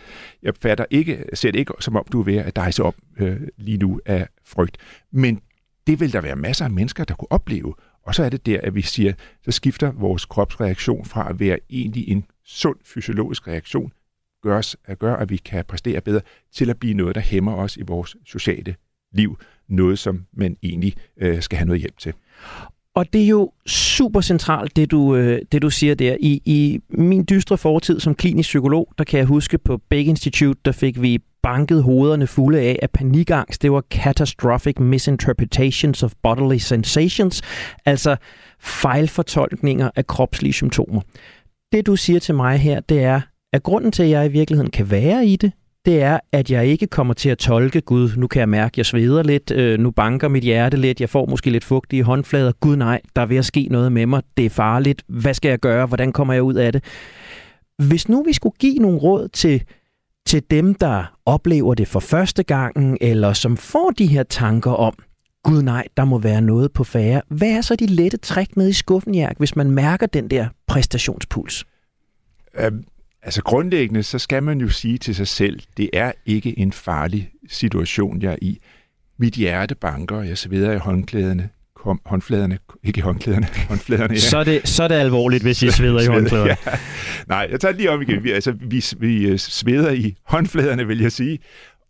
S6: Jeg fatter ikke, ser det ikke som om, du er ved at dejse op øh, lige nu af frygt. Men det vil der være masser af mennesker, der kunne opleve. Og så er det der, at vi siger, så skifter vores kropsreaktion fra at være egentlig en sund fysiologisk reaktion, gør, os, at gøre, at vi kan præstere bedre, til at blive noget, der hæmmer os i vores sociale liv. Noget, som man egentlig øh, skal have noget hjælp til.
S2: Og det er jo super centralt, det du, øh, det du siger der. I, I min dystre fortid som klinisk psykolog, der kan jeg huske på Beck Institute, der fik vi banket hovederne fulde af, at panikangst, det var catastrophic misinterpretations of bodily sensations, altså fejlfortolkninger af kropslige symptomer. Det du siger til mig her, det er, at grunden til, at jeg i virkeligheden kan være i det, det er, at jeg ikke kommer til at tolke, Gud, nu kan jeg mærke, at jeg sveder lidt, øh, nu banker mit hjerte lidt, jeg får måske lidt fugtige håndflader. Gud nej, der er ved at ske noget med mig, det er farligt, hvad skal jeg gøre, hvordan kommer jeg ud af det? Hvis nu vi skulle give nogle råd til, til dem, der oplever det for første gang, eller som får de her tanker om, Gud nej, der må være noget på færre. Hvad er så de lette træk med i skuffen, Jærk, hvis man mærker den der præstationspuls?
S6: Øhm, Altså grundlæggende, så skal man jo sige til sig selv, det er ikke en farlig situation, jeg er i. Mit hjerte banker, jeg sveder i håndklæderne, håndfladerne, ikke i håndklæderne, håndfladerne. Ja.
S2: Så, er det, så er det alvorligt, hvis I sveder i håndklæderne. Ja.
S6: Nej, jeg tager det lige om igen. Vi, altså, vi, vi øh, sveder i håndfladerne, vil jeg sige.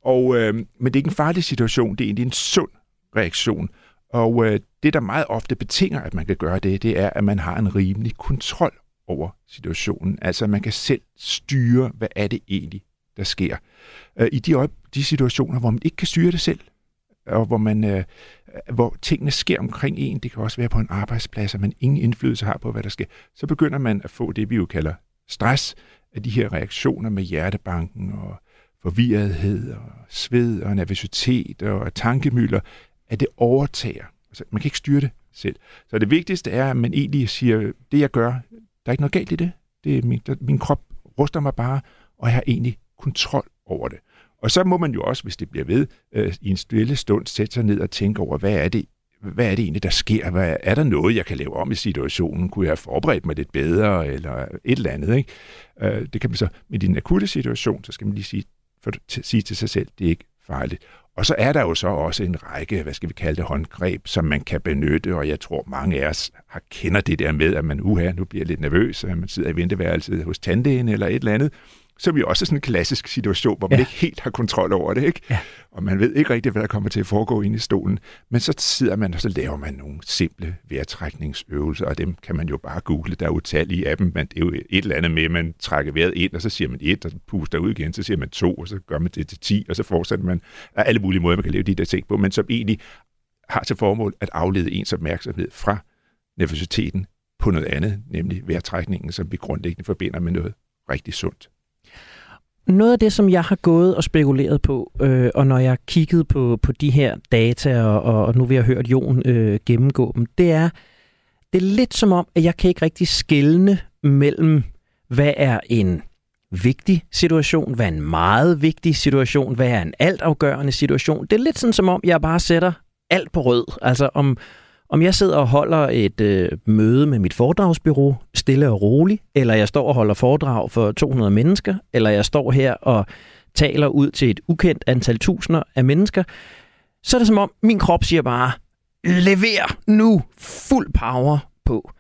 S6: Og, øh, men det er ikke en farlig situation, det er egentlig en sund reaktion. Og øh, det, der meget ofte betinger, at man kan gøre det, det er, at man har en rimelig kontrol over situationen. Altså man kan selv styre, hvad er det egentlig, der sker. Øh, I de, de situationer, hvor man ikke kan styre det selv, og hvor, man, øh, hvor tingene sker omkring en, det kan også være på en arbejdsplads, og man ingen indflydelse har på, hvad der sker, så begynder man at få det, vi jo kalder stress, af de her reaktioner med hjertebanken og forvirrethed og sved og nervøsitet og tankemøller, at det overtager. Altså, man kan ikke styre det selv. Så det vigtigste er, at man egentlig siger, det jeg gør, der er ikke noget galt i det. det er min, der, min krop ruster mig bare, og jeg har egentlig kontrol over det. Og så må man jo også, hvis det bliver ved, øh, i en stille stund sætte sig ned og tænke over, hvad er det, hvad er det egentlig, der sker? Hvad, er der noget, jeg kan lave om i situationen? Kunne jeg have forberedt mig lidt bedre, eller et eller andet? Ikke? Øh, det kan man så, med din akutte situation, så skal man lige sige, for, t- sige til sig selv, det er ikke farligt. Og så er der jo så også en række, hvad skal vi kalde det, håndgreb, som man kan benytte, og jeg tror, mange af os har, kender det der med, at man uha, nu bliver lidt nervøs, at man sidder i venteværelset hos tandlægen eller et eller andet, som jo også er sådan en klassisk situation, hvor man ja. ikke helt har kontrol over det, ikke? Ja. Og man ved ikke rigtigt, hvad der kommer til at foregå inde i stolen. Men så sidder man, og så laver man nogle simple vejrtrækningsøvelser, og dem kan man jo bare google. Der er utallige af dem, men det er jo et eller andet med, at man trækker vejret ind, og så siger man et, og så puster ud igen, så siger man to, og så gør man det til ti, og så fortsætter man af alle mulige måder, man kan lave de der ting på, men som egentlig har til formål at aflede ens opmærksomhed fra nervøsiteten på noget andet, nemlig vejrtrækningen, som vi grundlæggende forbinder med noget rigtig sundt.
S2: Noget af det, som jeg har gået og spekuleret på, øh, og når jeg kiggede på, på de her data, og, og nu vil jeg hørt Jon øh, gennemgå dem, det er, det er lidt som om, at jeg kan ikke rigtig skelne mellem, hvad er en vigtig situation, hvad er en meget vigtig situation, hvad er en altafgørende situation. Det er lidt sådan som om, jeg bare sætter alt på rød. Altså om, om jeg sidder og holder et øh, møde med mit foredragsbyrå, stille og rolig, eller jeg står og holder foredrag for 200 mennesker, eller jeg står her og taler ud til et ukendt antal tusinder af mennesker, så er det som om, min krop siger bare, lever nu fuld power på.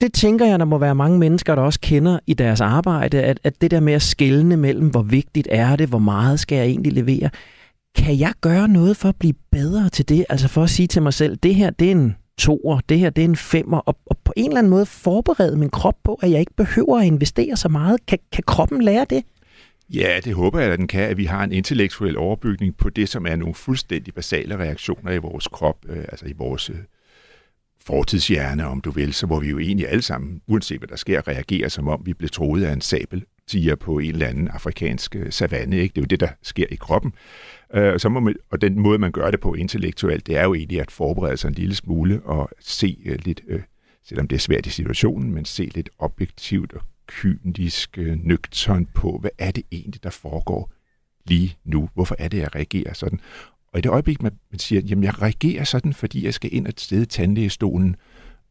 S2: Det tænker jeg, der må være mange mennesker, der også kender i deres arbejde, at, at det der med at skælne mellem, hvor vigtigt er det, hvor meget skal jeg egentlig levere, kan jeg gøre noget for at blive bedre til det? Altså for at sige til mig selv, det her det er en toer, det her det er en femmer, og, og på en eller anden måde forberede min krop på, at jeg ikke behøver at investere så meget. Kan, kan kroppen lære det?
S6: Ja, det håber jeg, at den kan, at vi har en intellektuel overbygning på det, som er nogle fuldstændig basale reaktioner i vores krop, øh, altså i vores øh, fortidshjerne, om du vil, så hvor vi jo egentlig alle sammen, uanset hvad der sker, reagerer som om vi blev troet af en sabel tiger på en eller anden afrikansk øh, savanne. Ikke? Det er jo det, der sker i kroppen. Øh, så må man, og den måde, man gør det på intellektuelt, det er jo egentlig at forberede sig en lille smule og se øh, lidt, øh, selvom det er svært i situationen, men se lidt objektivt og kynisk, øh, nøgtern på, hvad er det egentlig, der foregår lige nu? Hvorfor er det, jeg reagerer sådan? Og i det øjeblik, man, man siger, jamen jeg reagerer sådan, fordi jeg skal ind og sted tandlægestolen,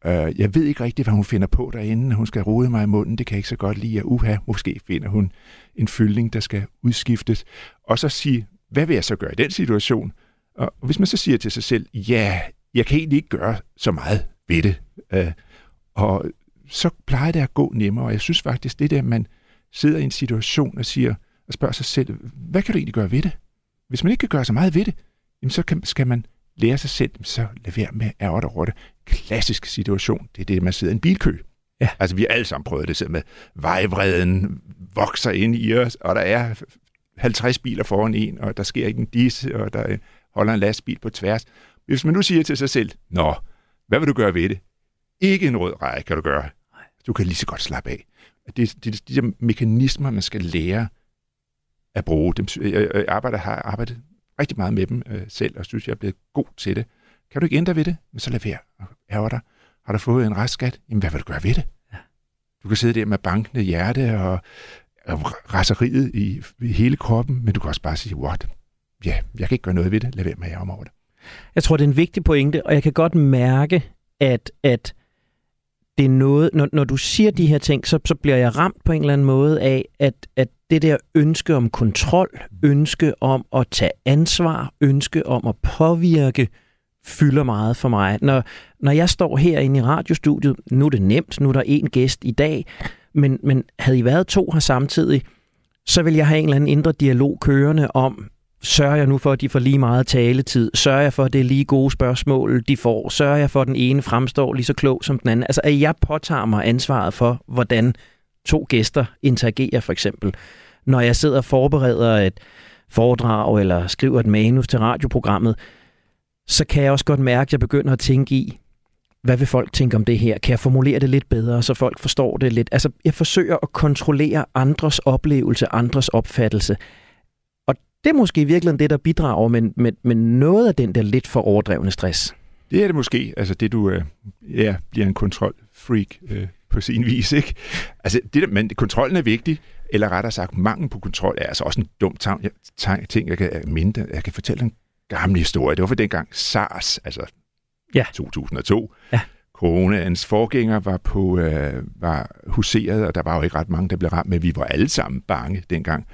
S6: Øh, jeg ved ikke rigtigt, hvad hun finder på derinde. Hun skal rode mig i munden. Det kan jeg ikke så godt lide. Uha, måske finder hun en fyldning, der skal udskiftes. Og så sige, hvad vil jeg så gøre i den situation? Og hvis man så siger til sig selv, ja, jeg kan egentlig ikke gøre så meget ved det. Øh, og så plejer det at gå nemmere. Og jeg synes faktisk, det der, man sidder i en situation og siger, og spørger sig selv, hvad kan du egentlig gøre ved det? Hvis man ikke kan gøre så meget ved det, jamen så kan, skal man lære sig selv, så lad være med at ærge over det. Klassisk situation, det er det, man sidder i en bilkø. Ja. Altså, vi har alle sammen prøvet det, selv med vejvreden vokser ind i os, og der er 50 biler foran en, og der sker ikke en disse, og der holder en lastbil på tværs. Hvis man nu siger til sig selv, nå, hvad vil du gøre ved det? Ikke en rød rej kan du gøre. Du kan lige så godt slappe af. Det er de, de der mekanismer, man skal lære at bruge. Dem, jeg arbejder, har arbejdet rigtig meget med dem øh, selv, og synes, jeg er blevet god til det. Kan du ikke ændre ved det? Men så lad være. Ærger dig. Har du fået en restskat? Jamen, hvad vil du gøre ved det? Ja. Du kan sidde der med bankende hjerte og, og raseriet i, i hele kroppen, men du kan også bare sige, what? Ja, jeg kan ikke gøre noget ved det. Lad være med at ærge mig over det.
S2: Jeg tror, det er en vigtig pointe, og jeg kan godt mærke, at, at det er noget, når, når du siger de her ting, så, så bliver jeg ramt på en eller anden måde af, at, at det der ønske om kontrol, ønske om at tage ansvar, ønske om at påvirke, fylder meget for mig. Når, når jeg står herinde i radiostudiet, nu er det nemt, nu er der en gæst i dag, men, men havde I været to her samtidig, så vil jeg have en eller anden indre dialog kørende om, Sørger jeg nu for, at de får lige meget taletid? Sørger jeg for, at det er lige gode spørgsmål, de får? Sørger jeg for, at den ene fremstår lige så klog som den anden? Altså, at jeg påtager mig ansvaret for, hvordan to gæster interagerer, for eksempel. Når jeg sidder og forbereder et foredrag eller skriver et manus til radioprogrammet, så kan jeg også godt mærke, at jeg begynder at tænke i, hvad vil folk tænke om det her? Kan jeg formulere det lidt bedre, så folk forstår det lidt? Altså, jeg forsøger at kontrollere andres oplevelse, andres opfattelse det er måske virkelig det, der bidrager med, med, med noget af den der lidt for overdrevne stress.
S6: Det er det måske. Altså det, du øh, ja, bliver en kontrolfreak øh, på sin vis. Ikke? Altså, det der, men kontrollen er vigtig, eller rettere sagt, mangel på kontrol er altså også en dum tang, tang, ting, jeg kan minde. Jeg kan fortælle en gammel historie. Det var for dengang SARS, altså ja. 2002. Ja. Coronaens forgænger var, på, øh, var huseret, og der var jo ikke ret mange, der blev ramt, men vi var alle sammen bange dengang.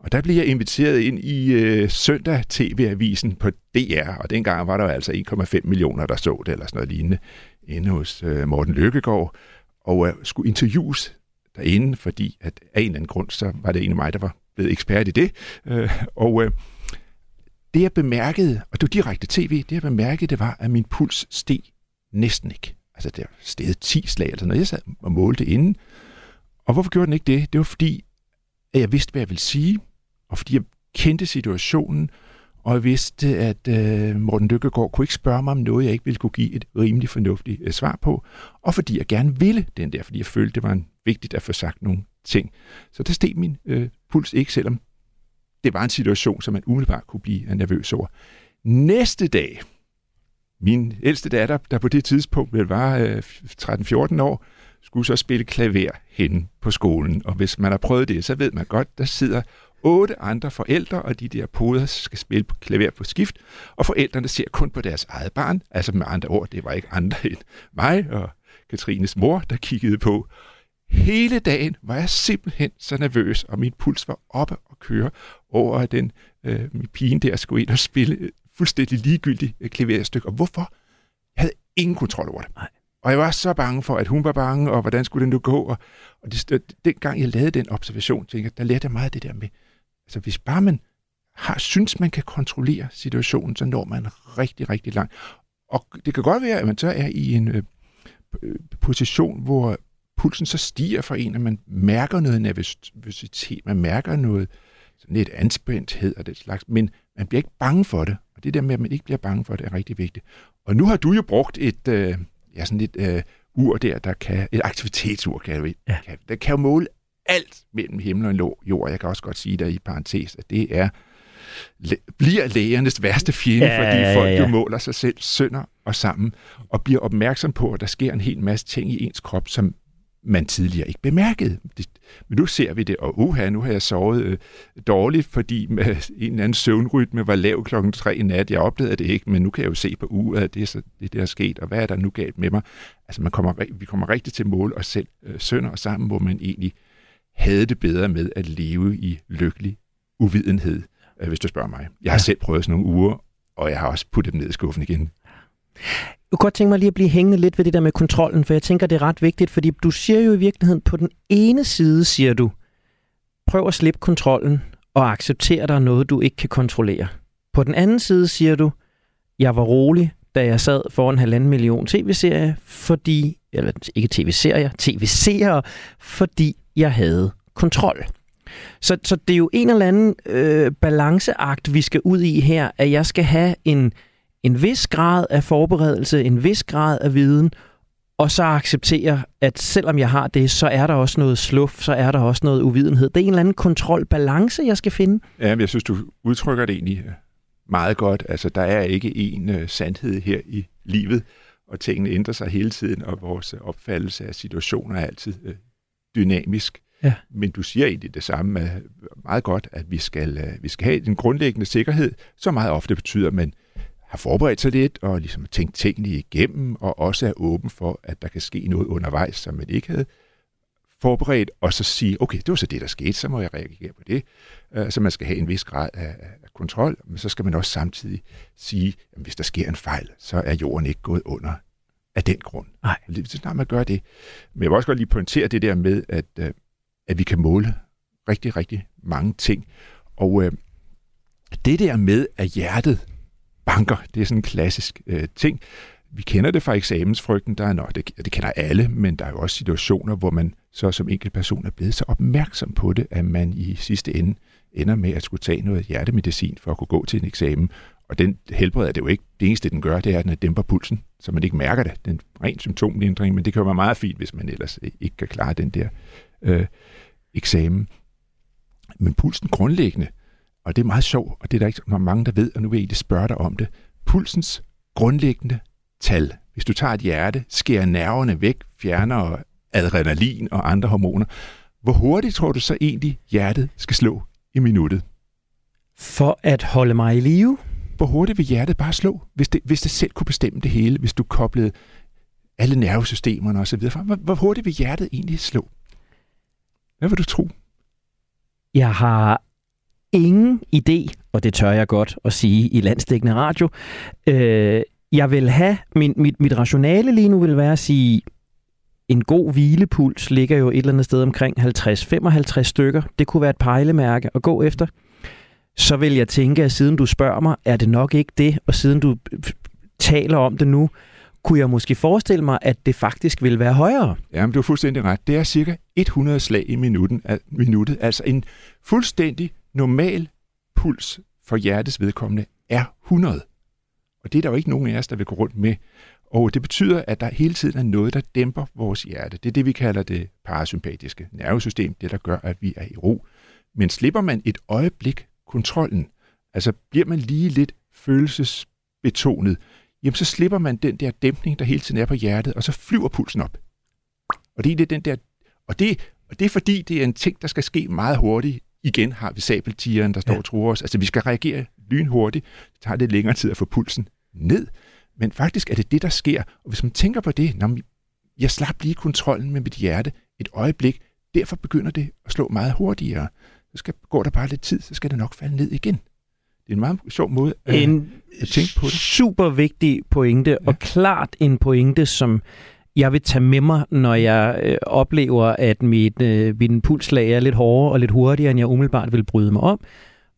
S6: Og der blev jeg inviteret ind i øh, søndag TV-avisen på DR, og dengang var der altså 1,5 millioner, der så det, eller sådan noget lignende, inde hos øh, Morten Lykkegaard, og øh, skulle interviews derinde, fordi at af en eller anden grund, så var det en af mig, der var blevet ekspert i det. Øh, og øh, det jeg bemærkede, og det var direkte tv, det jeg bemærkede, det var, at min puls steg næsten ikke. Altså det steg 10 slag eller sådan noget. Jeg sad og målte inden. Og hvorfor gjorde den ikke det? Det var fordi, at jeg vidste, hvad jeg ville sige og fordi jeg kendte situationen, og jeg vidste, at øh, Morten Lykkegaard kunne ikke spørge mig om noget, jeg ikke ville kunne give et rimelig fornuftigt øh, svar på, og fordi jeg gerne ville den der, fordi jeg følte, det var en, vigtigt at få sagt nogle ting. Så der steg min øh, puls ikke, selvom det var en situation, som man umiddelbart kunne blive nervøs over. Næste dag, min ældste datter, der på det tidspunkt vel var øh, 13-14 år, skulle så spille klaver hen på skolen. Og hvis man har prøvet det, så ved man godt, der sidder otte andre forældre, og de der poder skal spille på klaver på skift, og forældrene ser kun på deres eget barn, altså med andre ord, det var ikke andre end mig og Katrines mor, der kiggede på. Hele dagen var jeg simpelthen så nervøs, og min puls var oppe og køre over, at den øh, min pigen der skulle ind og spille fuldstændig ligegyldigt klaverstykke. Og hvorfor? Jeg havde ingen kontrol over det. Nej. Og jeg var så bange for, at hun var bange, og hvordan skulle det nu gå? Og, og det, dengang jeg lavede den observation, tænkte jeg, der lærte jeg meget af det der med, Altså hvis bare man har, synes, man kan kontrollere situationen, så når man rigtig, rigtig langt. Og det kan godt være, at man så er i en øh, position, hvor pulsen så stiger for en, at man mærker noget nervøsitet, man mærker noget sådan lidt anspændthed og det slags, men man bliver ikke bange for det. Og det der med, at man ikke bliver bange for det, er rigtig vigtigt. Og nu har du jo brugt et, øh, ja, sådan et øh, ur der, der kan, et aktivitetsur, kan, ja. kan, der kan jo måle alt mellem himmel og jord. Jeg kan også godt sige der i parentes, at det er bliver lægernes værste fjende, ja, fordi folk ja, ja. jo måler sig selv sønder og sammen, og bliver opmærksom på, at der sker en hel masse ting i ens krop, som man tidligere ikke bemærkede. Men nu ser vi det, og uha, nu har jeg sovet øh, dårligt, fordi med en eller anden søvnrytme var lav klokken tre i nat. Jeg opdagede det ikke, men nu kan jeg jo se på uret, at det er så, det, der er sket, og hvad er der nu galt med mig? Altså, man kommer, vi kommer rigtig til mål os selv øh, sønder og sammen, hvor man egentlig øh, havde det bedre med at leve i lykkelig uvidenhed, øh, hvis du spørger mig. Jeg har ja. selv prøvet sådan nogle uger, og jeg har også puttet dem ned i skuffen igen.
S2: Jeg kunne godt tænke mig lige at blive hængende lidt ved det der med kontrollen, for jeg tænker, det er ret vigtigt, fordi du siger jo i virkeligheden, på den ene side siger du, prøv at slippe kontrollen og acceptere, der er noget, du ikke kan kontrollere. På den anden side siger du, jeg var rolig, da jeg sad foran halvanden million tv-serier, fordi, eller ikke tv-serier, tv-serier, fordi jeg havde kontrol. Så, så det er jo en eller anden øh, balanceakt, vi skal ud i her, at jeg skal have en, en vis grad af forberedelse, en vis grad af viden, og så acceptere, at selvom jeg har det, så er der også noget sluf, så er der også noget uvidenhed. Det er en eller anden kontrolbalance, jeg skal finde.
S6: Ja, men jeg synes, du udtrykker det egentlig øh, meget godt. Altså, der er ikke en uh, sandhed her i livet, og tingene ændrer sig hele tiden, og vores opfattelse af situationer er altid uh, dynamisk. Ja. Men du siger egentlig det samme meget godt, at vi skal, uh, vi skal have en grundlæggende sikkerhed, som meget ofte betyder, at man har forberedt sig lidt og ligesom tænkt tingene igennem, og også er åben for, at der kan ske noget undervejs, som man ikke havde forberedt, og så sige, okay, det var så det, der skete, så må jeg reagere på det. Uh, så man skal have en vis grad af, af kontrol, men så skal man også samtidig sige, at hvis der sker en fejl, så er jorden ikke gået under af den grund.
S2: Nej.
S6: Så snart man gør det. Men jeg vil også godt lige pointere det der med, at, uh, at vi kan måle rigtig, rigtig mange ting. Og uh, det der med, at hjertet banker. Det er sådan en klassisk øh, ting. Vi kender det fra eksamensfrygten, der er nok, det, det kender alle, men der er jo også situationer, hvor man så som enkelt person er blevet så opmærksom på det, at man i sidste ende ender med at skulle tage noget hjertemedicin for at kunne gå til en eksamen. Og den helbreder det jo ikke. Det eneste, den gør, det er, at den dæmper pulsen, så man ikke mærker det. Den er ren symptomlindring, men det kan jo være meget fint, hvis man ellers ikke kan klare den der øh, eksamen. Men pulsen grundlæggende, og det er meget sjovt, og det er der ikke mange, der ved, og nu vil jeg egentlig spørge dig om det. Pulsens grundlæggende tal. Hvis du tager et hjerte, skærer nerverne væk, fjerner adrenalin og andre hormoner, hvor hurtigt tror du så egentlig, hjertet skal slå i minuttet?
S2: For at holde mig i live?
S6: Hvor hurtigt vil hjertet bare slå, hvis det, hvis det selv kunne bestemme det hele, hvis du koblede alle nervesystemerne osv. Hvor, hvor hurtigt vil hjertet egentlig slå? Hvad vil du tro?
S2: Jeg har ingen idé, og det tør jeg godt at sige i landsdækkende radio. Øh, jeg vil have, min, mit, mit rationale lige nu vil være at sige, en god hvilepuls ligger jo et eller andet sted omkring 50-55 stykker. Det kunne være et pejlemærke at gå efter. Så vil jeg tænke, at siden du spørger mig, er det nok ikke det, og siden du øh, taler om det nu, kunne jeg måske forestille mig, at det faktisk vil være højere.
S6: Jamen, du har fuldstændig ret. Det er cirka 100 slag i minuten, minuttet, altså en fuldstændig normal puls for hjertets vedkommende er 100. Og det er der jo ikke nogen af os, der vil gå rundt med. Og det betyder, at der hele tiden er noget, der dæmper vores hjerte. Det er det, vi kalder det parasympatiske nervesystem, det der gør, at vi er i ro. Men slipper man et øjeblik kontrollen, altså bliver man lige lidt følelsesbetonet, jamen så slipper man den der dæmpning, der hele tiden er på hjertet, og så flyver pulsen op. Og det er den der, og det, og det er fordi, det er en ting, der skal ske meget hurtigt igen har vi sabeltigeren, der står ja. og os. Altså, vi skal reagere lynhurtigt. Det tager lidt længere tid at få pulsen ned. Men faktisk er det det, der sker. Og hvis man tænker på det, når jeg slap lige kontrollen med mit hjerte et øjeblik, derfor begynder det at slå meget hurtigere. Så skal, går der bare lidt tid, så skal det nok falde ned igen. Det er en meget sjov måde
S2: at, en at tænke på det. super vigtig pointe, ja. og klart en pointe, som jeg vil tage med mig, når jeg øh, oplever, at mit, øh, min pulslag er lidt hårdere og lidt hurtigere, end jeg umiddelbart vil bryde mig om.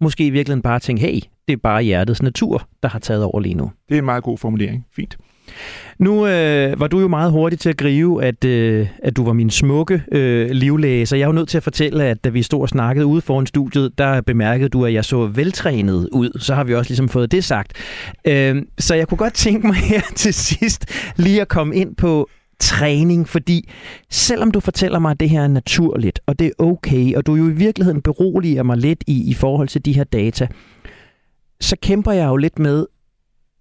S2: Måske i virkeligheden bare tænke, hey, det er bare hjertets natur, der har taget over lige nu.
S6: Det er en meget god formulering. Fint.
S2: Nu øh, var du jo meget hurtig til at gribe, at, øh, at du var min smukke øh, livlæge, så jeg er jo nødt til at fortælle, at da vi stod og snakkede ude foran studiet, der bemærkede du, at jeg så veltrænet ud. Så har vi også ligesom fået det sagt. Øh, så jeg kunne godt tænke mig her til sidst lige at komme ind på træning, fordi selvom du fortæller mig, at det her er naturligt, og det er okay, og du jo i virkeligheden beroliger mig lidt i, i forhold til de her data, så kæmper jeg jo lidt med,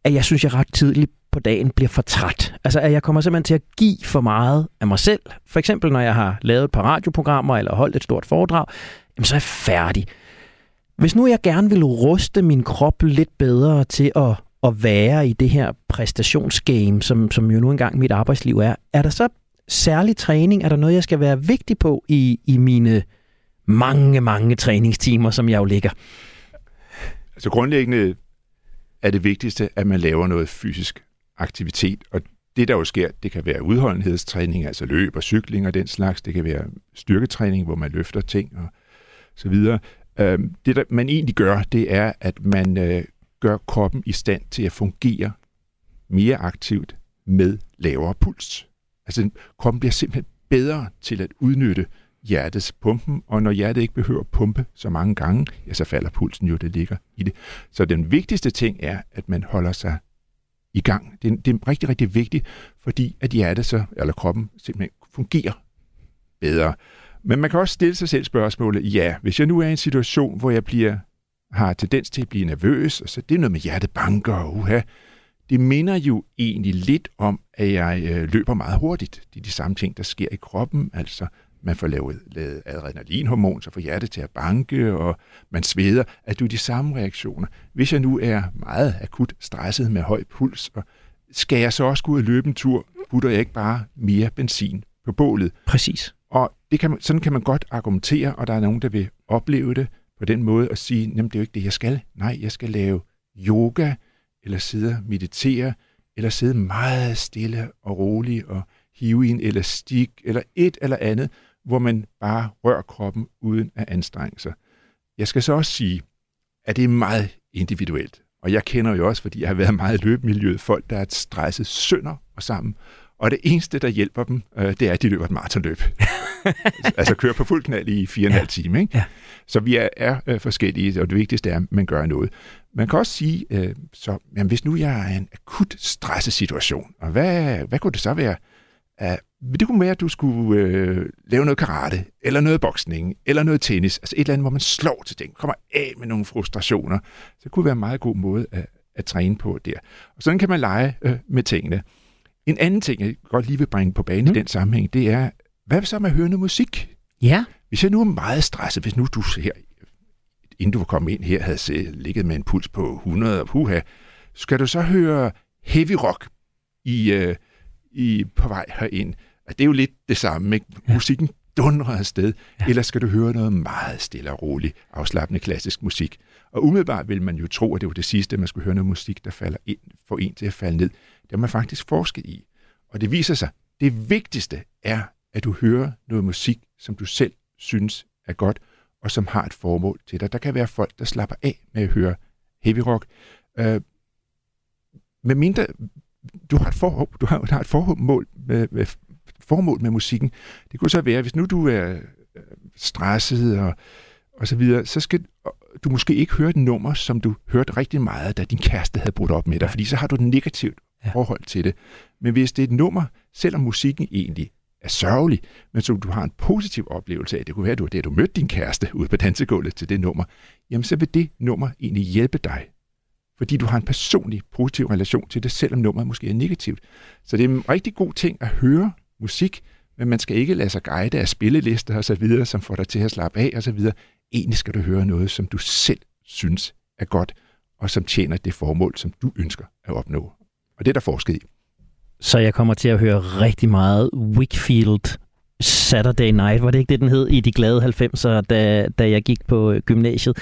S2: at jeg synes, jeg ret tidligt på dagen bliver for træt. Altså, at jeg kommer simpelthen til at give for meget af mig selv. For eksempel, når jeg har lavet et par radioprogrammer eller holdt et stort foredrag, jamen, så er jeg færdig. Hvis nu jeg gerne vil ruste min krop lidt bedre til at at være i det her præstationsgame, som, som jo nu engang mit arbejdsliv er, er der så særlig træning? Er der noget, jeg skal være vigtig på i, i mine mange, mange træningstimer, som jeg jo ligger?
S6: Altså grundlæggende er det vigtigste, at man laver noget fysisk aktivitet, og det, der jo sker, det kan være udholdenhedstræning, altså løb og cykling og den slags. Det kan være styrketræning, hvor man løfter ting og så videre. Øhm, det, der man egentlig gør, det er, at man øh, gør kroppen i stand til at fungere mere aktivt med lavere puls. Altså kroppen bliver simpelthen bedre til at udnytte hjertets pumpen, og når hjertet ikke behøver at pumpe så mange gange, ja, så falder pulsen jo, det ligger i det. Så den vigtigste ting er, at man holder sig i gang. Det er, det er rigtig, rigtig vigtigt, fordi at hjertet så, eller kroppen simpelthen fungerer bedre. Men man kan også stille sig selv spørgsmålet, ja, hvis jeg nu er i en situation, hvor jeg bliver, har tendens til at blive nervøs, og så det er noget med hjertet banker, og uha, det minder jo egentlig lidt om, at jeg øh, løber meget hurtigt. Det er de samme ting, der sker i kroppen, altså man får lavet, lavet adrenalinhormon, så får hjertet til at banke, og man sveder, at du er de samme reaktioner. Hvis jeg nu er meget akut stresset med høj puls, og skal jeg så også gå ud og løbe en tur, putter jeg ikke bare mere benzin på bålet.
S2: Præcis.
S6: Og det kan man, sådan kan man godt argumentere, og der er nogen, der vil opleve det på den måde og sige, jamen det er jo ikke det, jeg skal. Nej, jeg skal lave yoga, eller sidde og meditere, eller sidde meget stille og rolig og hive i en elastik, eller et eller andet, hvor man bare rører kroppen uden at anstrenge sig. Jeg skal så også sige, at det er meget individuelt. Og jeg kender jo også, fordi jeg har været meget i løbemiljøet, folk, der er stresset sønder og sammen. Og det eneste, der hjælper dem, øh, det er, at de løber et maratonløb. altså kører på fuld knald i fire og en halv time. Ikke? Ja. Så vi er, er øh, forskellige, og det vigtigste er, at man gør noget. Man kan også sige, øh, så, jamen, hvis nu jeg er i en akut stressesituation, og hvad, hvad kunne det så være? Uh, det kunne være, at du skulle øh, lave noget karate, eller noget boksning, eller noget tennis. Altså et eller andet, hvor man slår til ting, kommer af med nogle frustrationer. Så det kunne være en meget god måde at, at træne på der. Og sådan kan man lege øh, med tingene. En anden ting, jeg godt lige vil bringe på banen mm. i den sammenhæng, det er, hvad så med at høre noget musik?
S2: Ja.
S6: Hvis jeg nu er meget stresset, hvis nu du her, inden du var kommet ind her, havde ligget med en puls på 100 og puha, skal du så høre heavy rock i... Øh, i, på vej herind. Og det er jo lidt det samme. Ikke? Musikken dundrer afsted, ja. eller skal du høre noget meget stille og roligt, afslappende klassisk musik. Og umiddelbart vil man jo tro, at det var det sidste, at man skulle høre noget musik, der falder ind, får en til at falde ned. Det har man faktisk forsket i. Og det viser sig, det vigtigste er, at du hører noget musik, som du selv synes er godt, og som har et formål til dig. Der kan være folk, der slapper af med at høre heavy rock. Øh, med mindre du har et, for, du har, du har et formål med, med, formål med musikken. Det kunne så være, hvis nu du er øh, stresset og, og så videre, så skal du måske ikke høre et nummer, som du hørte rigtig meget, da din kæreste havde brudt op med dig, fordi så har du et negativt ja. forhold til det. Men hvis det er et nummer, selvom musikken egentlig er sørgelig, men som du har en positiv oplevelse af, det kunne være, at du, det, du mødte din kæreste ude på dansegulvet til det nummer, jamen så vil det nummer egentlig hjælpe dig fordi du har en personlig positiv relation til det, selvom nummeret måske er negativt. Så det er en rigtig god ting at høre musik, men man skal ikke lade sig guide af spillelister og så videre, som får dig til at slappe af og så videre. Egentlig skal du høre noget, som du selv synes er godt, og som tjener det formål, som du ønsker at opnå. Og det er der forsket i.
S2: Så jeg kommer til at høre rigtig meget Wickfield Saturday Night, var det ikke det, den hed, i de glade 90'er, da, da jeg gik på gymnasiet.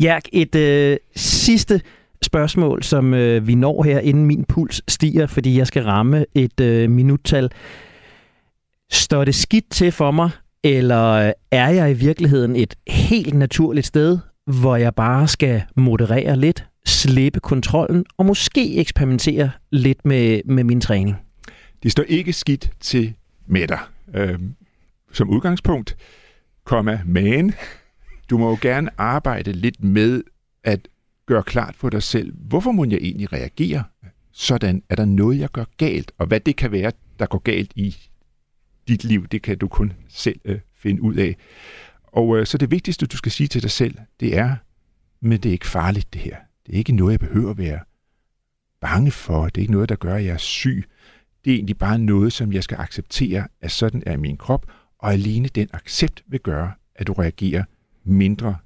S2: Ja, et øh, sidste spørgsmål, som øh, vi når her, inden min puls stiger, fordi jeg skal ramme et øh, minuttal. Står det skidt til for mig, eller øh, er jeg i virkeligheden et helt naturligt sted, hvor jeg bare skal moderere lidt, slippe kontrollen og måske eksperimentere lidt med, med min træning?
S6: Det står ikke skidt til med dig. Øh, som udgangspunkt, komma, men du må jo gerne arbejde lidt med at gøre klart for dig selv, hvorfor må jeg egentlig reagere sådan? Er der noget, jeg gør galt? Og hvad det kan være, der går galt i dit liv, det kan du kun selv øh, finde ud af. Og øh, så det vigtigste, du skal sige til dig selv, det er, men det er ikke farligt det her. Det er ikke noget, jeg behøver at være bange for. Det er ikke noget, der gør, at jeg er syg. Det er egentlig bare noget, som jeg skal acceptere, at sådan er min krop, og alene den accept vil gøre, at du reagerer mindre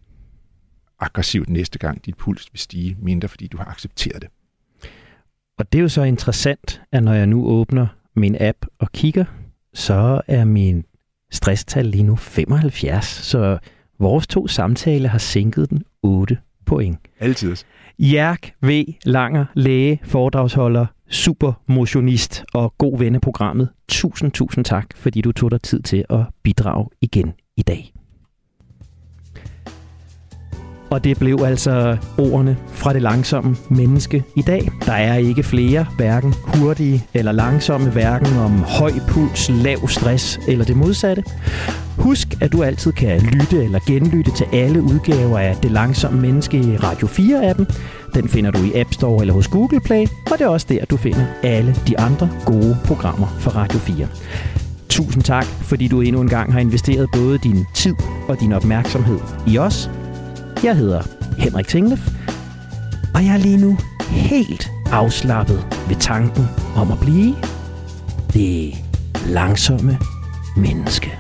S6: aggressivt næste gang, dit puls vil stige mindre, fordi du har accepteret det.
S2: Og det er jo så interessant, at når jeg nu åbner min app og kigger, så er min stresstal lige nu 75, så vores to samtale har sænket den 8 point.
S6: Altid.
S2: Jerk V. Langer, læge, foredragsholder, supermotionist og god ven af programmet. Tusind, tusind tak, fordi du tog dig tid til at bidrage igen i dag. Og det blev altså ordene fra det langsomme menneske i dag. Der er ikke flere, hverken hurtige eller langsomme, hverken om høj puls, lav stress eller det modsatte. Husk, at du altid kan lytte eller genlytte til alle udgaver af Det Langsomme Menneske i Radio 4-appen. Den finder du i App Store eller hos Google Play, og det er også der, du finder alle de andre gode programmer fra Radio 4. Tusind tak, fordi du endnu en gang har investeret både din tid og din opmærksomhed i os. Jeg hedder Henrik Tinglef, og jeg er lige nu helt afslappet ved tanken om at blive det langsomme menneske.